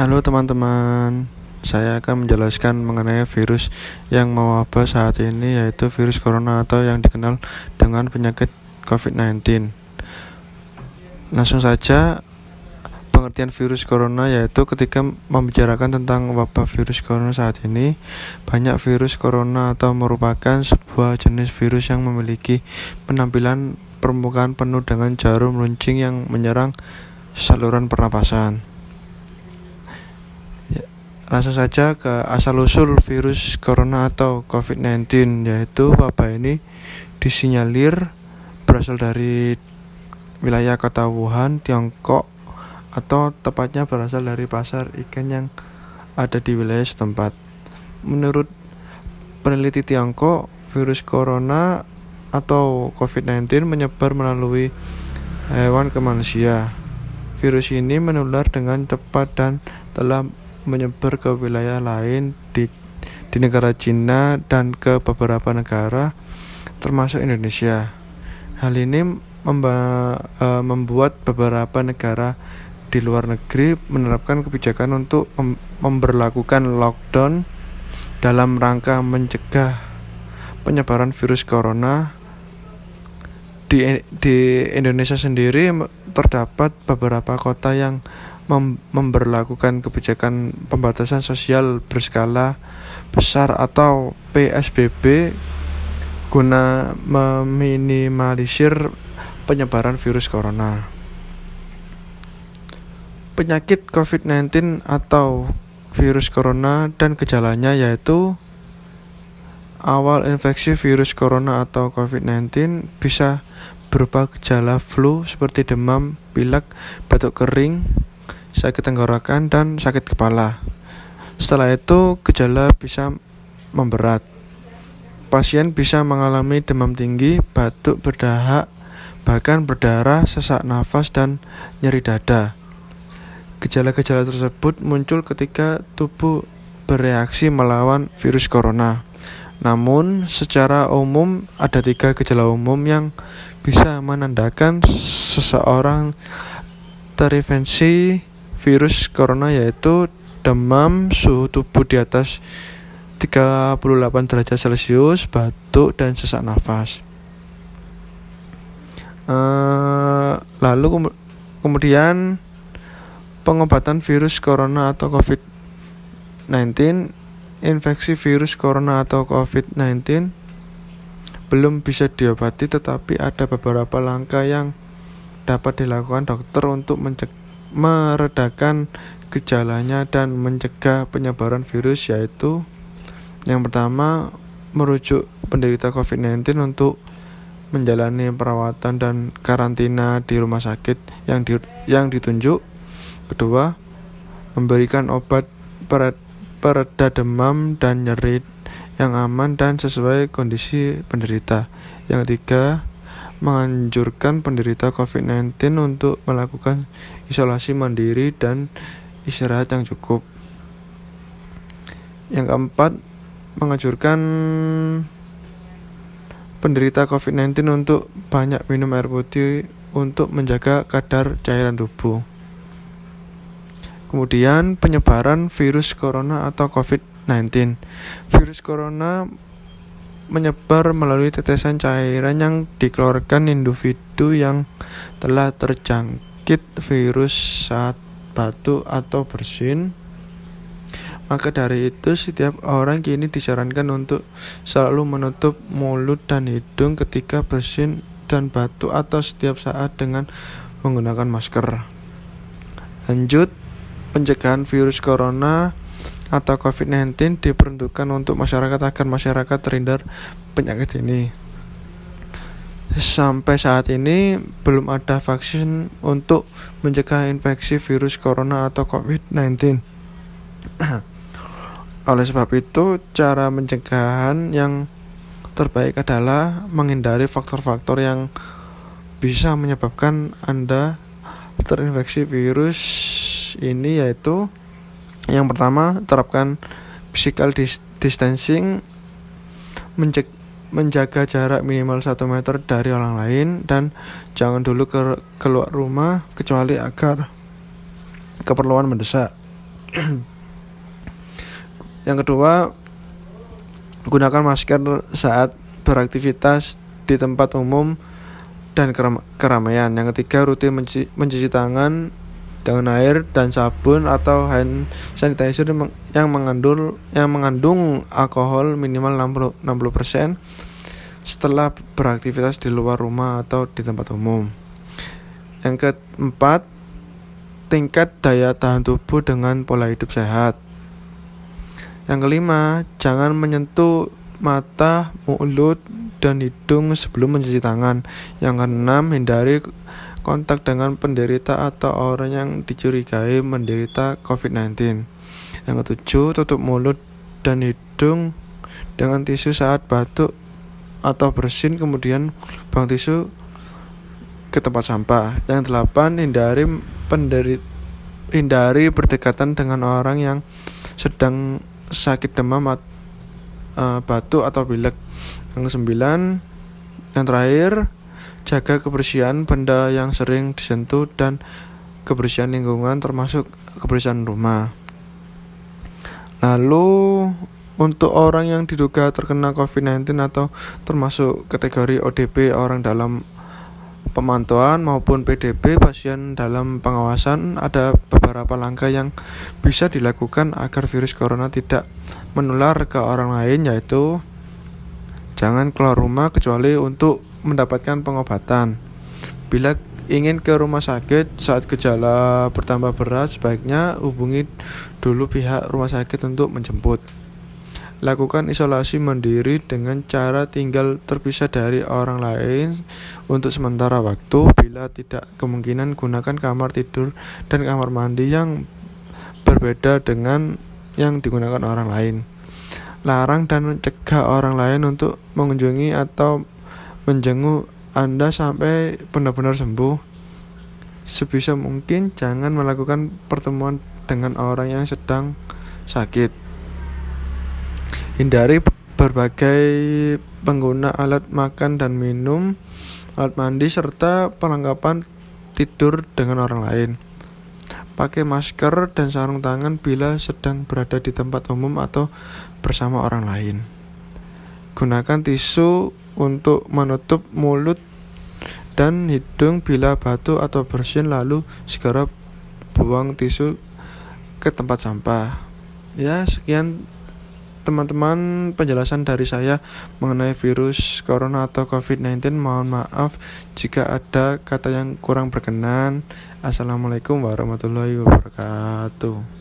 Halo teman-teman, saya akan menjelaskan mengenai virus yang mewabah saat ini yaitu virus corona atau yang dikenal dengan penyakit COVID-19. Langsung saja pengertian virus corona yaitu ketika membicarakan tentang wabah virus corona saat ini, banyak virus corona atau merupakan sebuah jenis virus yang memiliki penampilan permukaan penuh dengan jarum runcing yang menyerang saluran pernapasan. Langsung saja ke asal-usul virus corona atau COVID-19 yaitu wabah ini disinyalir berasal dari wilayah kota Wuhan, Tiongkok atau tepatnya berasal dari pasar ikan yang ada di wilayah setempat. Menurut peneliti Tiongkok, virus corona atau COVID-19 menyebar melalui hewan ke manusia. Virus ini menular dengan cepat dan telah menyebar ke wilayah lain di di negara Cina dan ke beberapa negara termasuk Indonesia. Hal ini memba, e, membuat beberapa negara di luar negeri menerapkan kebijakan untuk mem memberlakukan lockdown dalam rangka mencegah penyebaran virus corona. Di, di Indonesia sendiri terdapat beberapa kota yang mem memberlakukan kebijakan pembatasan sosial berskala besar atau PSBB guna meminimalisir penyebaran virus corona. Penyakit COVID-19 atau virus corona dan gejalanya yaitu awal infeksi virus corona atau COVID-19 bisa berupa gejala flu seperti demam, pilek, batuk kering, sakit tenggorokan, dan sakit kepala. Setelah itu, gejala bisa memberat. Pasien bisa mengalami demam tinggi, batuk berdahak, bahkan berdarah, sesak nafas, dan nyeri dada. Gejala-gejala tersebut muncul ketika tubuh bereaksi melawan virus corona. Namun, secara umum ada tiga gejala umum yang bisa menandakan seseorang terinfeksi virus corona yaitu demam, suhu tubuh di atas 38 derajat Celcius, batuk dan sesak nafas. Uh, lalu kemudian pengobatan virus corona atau COVID-19, infeksi virus corona atau COVID-19 belum bisa diobati tetapi ada beberapa langkah yang dapat dilakukan dokter untuk mencegah meredakan gejalanya dan mencegah penyebaran virus yaitu yang pertama merujuk penderita COVID-19 untuk menjalani perawatan dan karantina di rumah sakit yang di, yang ditunjuk. Kedua, memberikan obat pereda demam dan nyeri yang aman dan sesuai kondisi penderita. Yang ketiga, menganjurkan penderita COVID-19 untuk melakukan isolasi mandiri dan istirahat yang cukup. Yang keempat, menganjurkan penderita COVID-19 untuk banyak minum air putih untuk menjaga kadar cairan tubuh. Kemudian penyebaran virus corona atau COVID-19. Virus corona menyebar melalui tetesan cairan yang dikeluarkan individu yang telah terjangkit virus saat batuk atau bersin. Maka dari itu setiap orang kini disarankan untuk selalu menutup mulut dan hidung ketika bersin dan batuk atau setiap saat dengan menggunakan masker. Lanjut, pencegahan virus corona atau COVID-19 diperuntukkan untuk masyarakat agar masyarakat terhindar penyakit ini. Sampai saat ini belum ada vaksin untuk mencegah infeksi virus corona atau COVID-19. Oleh sebab itu, cara pencegahan yang terbaik adalah menghindari faktor-faktor yang bisa menyebabkan Anda terinfeksi virus ini yaitu yang pertama, terapkan physical distancing, menjaga jarak minimal 1 meter dari orang lain, dan jangan dulu ke keluar rumah kecuali agar keperluan mendesak. yang kedua gunakan masker saat beraktivitas di tempat umum dan keramaian. Yang ketiga, rutin mencuci, mencuci tangan dengan air dan sabun atau hand sanitizer yang mengandung yang mengandung alkohol minimal 60 60% setelah beraktivitas di luar rumah atau di tempat umum. Yang keempat, tingkat daya tahan tubuh dengan pola hidup sehat. Yang kelima, jangan menyentuh mata, mulut, dan hidung sebelum mencuci tangan. Yang keenam, hindari kontak dengan penderita atau orang yang dicurigai menderita COVID-19. Yang ketujuh, tutup mulut dan hidung dengan tisu saat batuk atau bersin kemudian buang tisu ke tempat sampah. Yang delapan, hindari penderita hindari berdekatan dengan orang yang sedang sakit demam uh, batuk atau pilek. Yang kesembilan, yang terakhir, jaga kebersihan benda yang sering disentuh dan kebersihan lingkungan termasuk kebersihan rumah. Lalu untuk orang yang diduga terkena COVID-19 atau termasuk kategori ODP orang dalam pemantauan maupun PDP pasien dalam pengawasan ada beberapa langkah yang bisa dilakukan agar virus corona tidak menular ke orang lain yaitu jangan keluar rumah kecuali untuk mendapatkan pengobatan. Bila ingin ke rumah sakit saat gejala bertambah berat sebaiknya hubungi dulu pihak rumah sakit untuk menjemput. Lakukan isolasi mandiri dengan cara tinggal terpisah dari orang lain untuk sementara waktu. Bila tidak kemungkinan gunakan kamar tidur dan kamar mandi yang berbeda dengan yang digunakan orang lain. Larang dan mencegah orang lain untuk mengunjungi atau menjenguk Anda sampai benar-benar sembuh. Sebisa mungkin jangan melakukan pertemuan dengan orang yang sedang sakit. Hindari berbagai pengguna alat makan dan minum, alat mandi, serta perlengkapan tidur dengan orang lain. Pakai masker dan sarung tangan bila sedang berada di tempat umum atau bersama orang lain. Gunakan tisu untuk menutup mulut dan hidung bila batuk atau bersin lalu segera buang tisu ke tempat sampah. Ya, sekian teman-teman penjelasan dari saya mengenai virus corona atau COVID-19 mohon maaf jika ada kata yang kurang berkenan. Assalamualaikum warahmatullahi wabarakatuh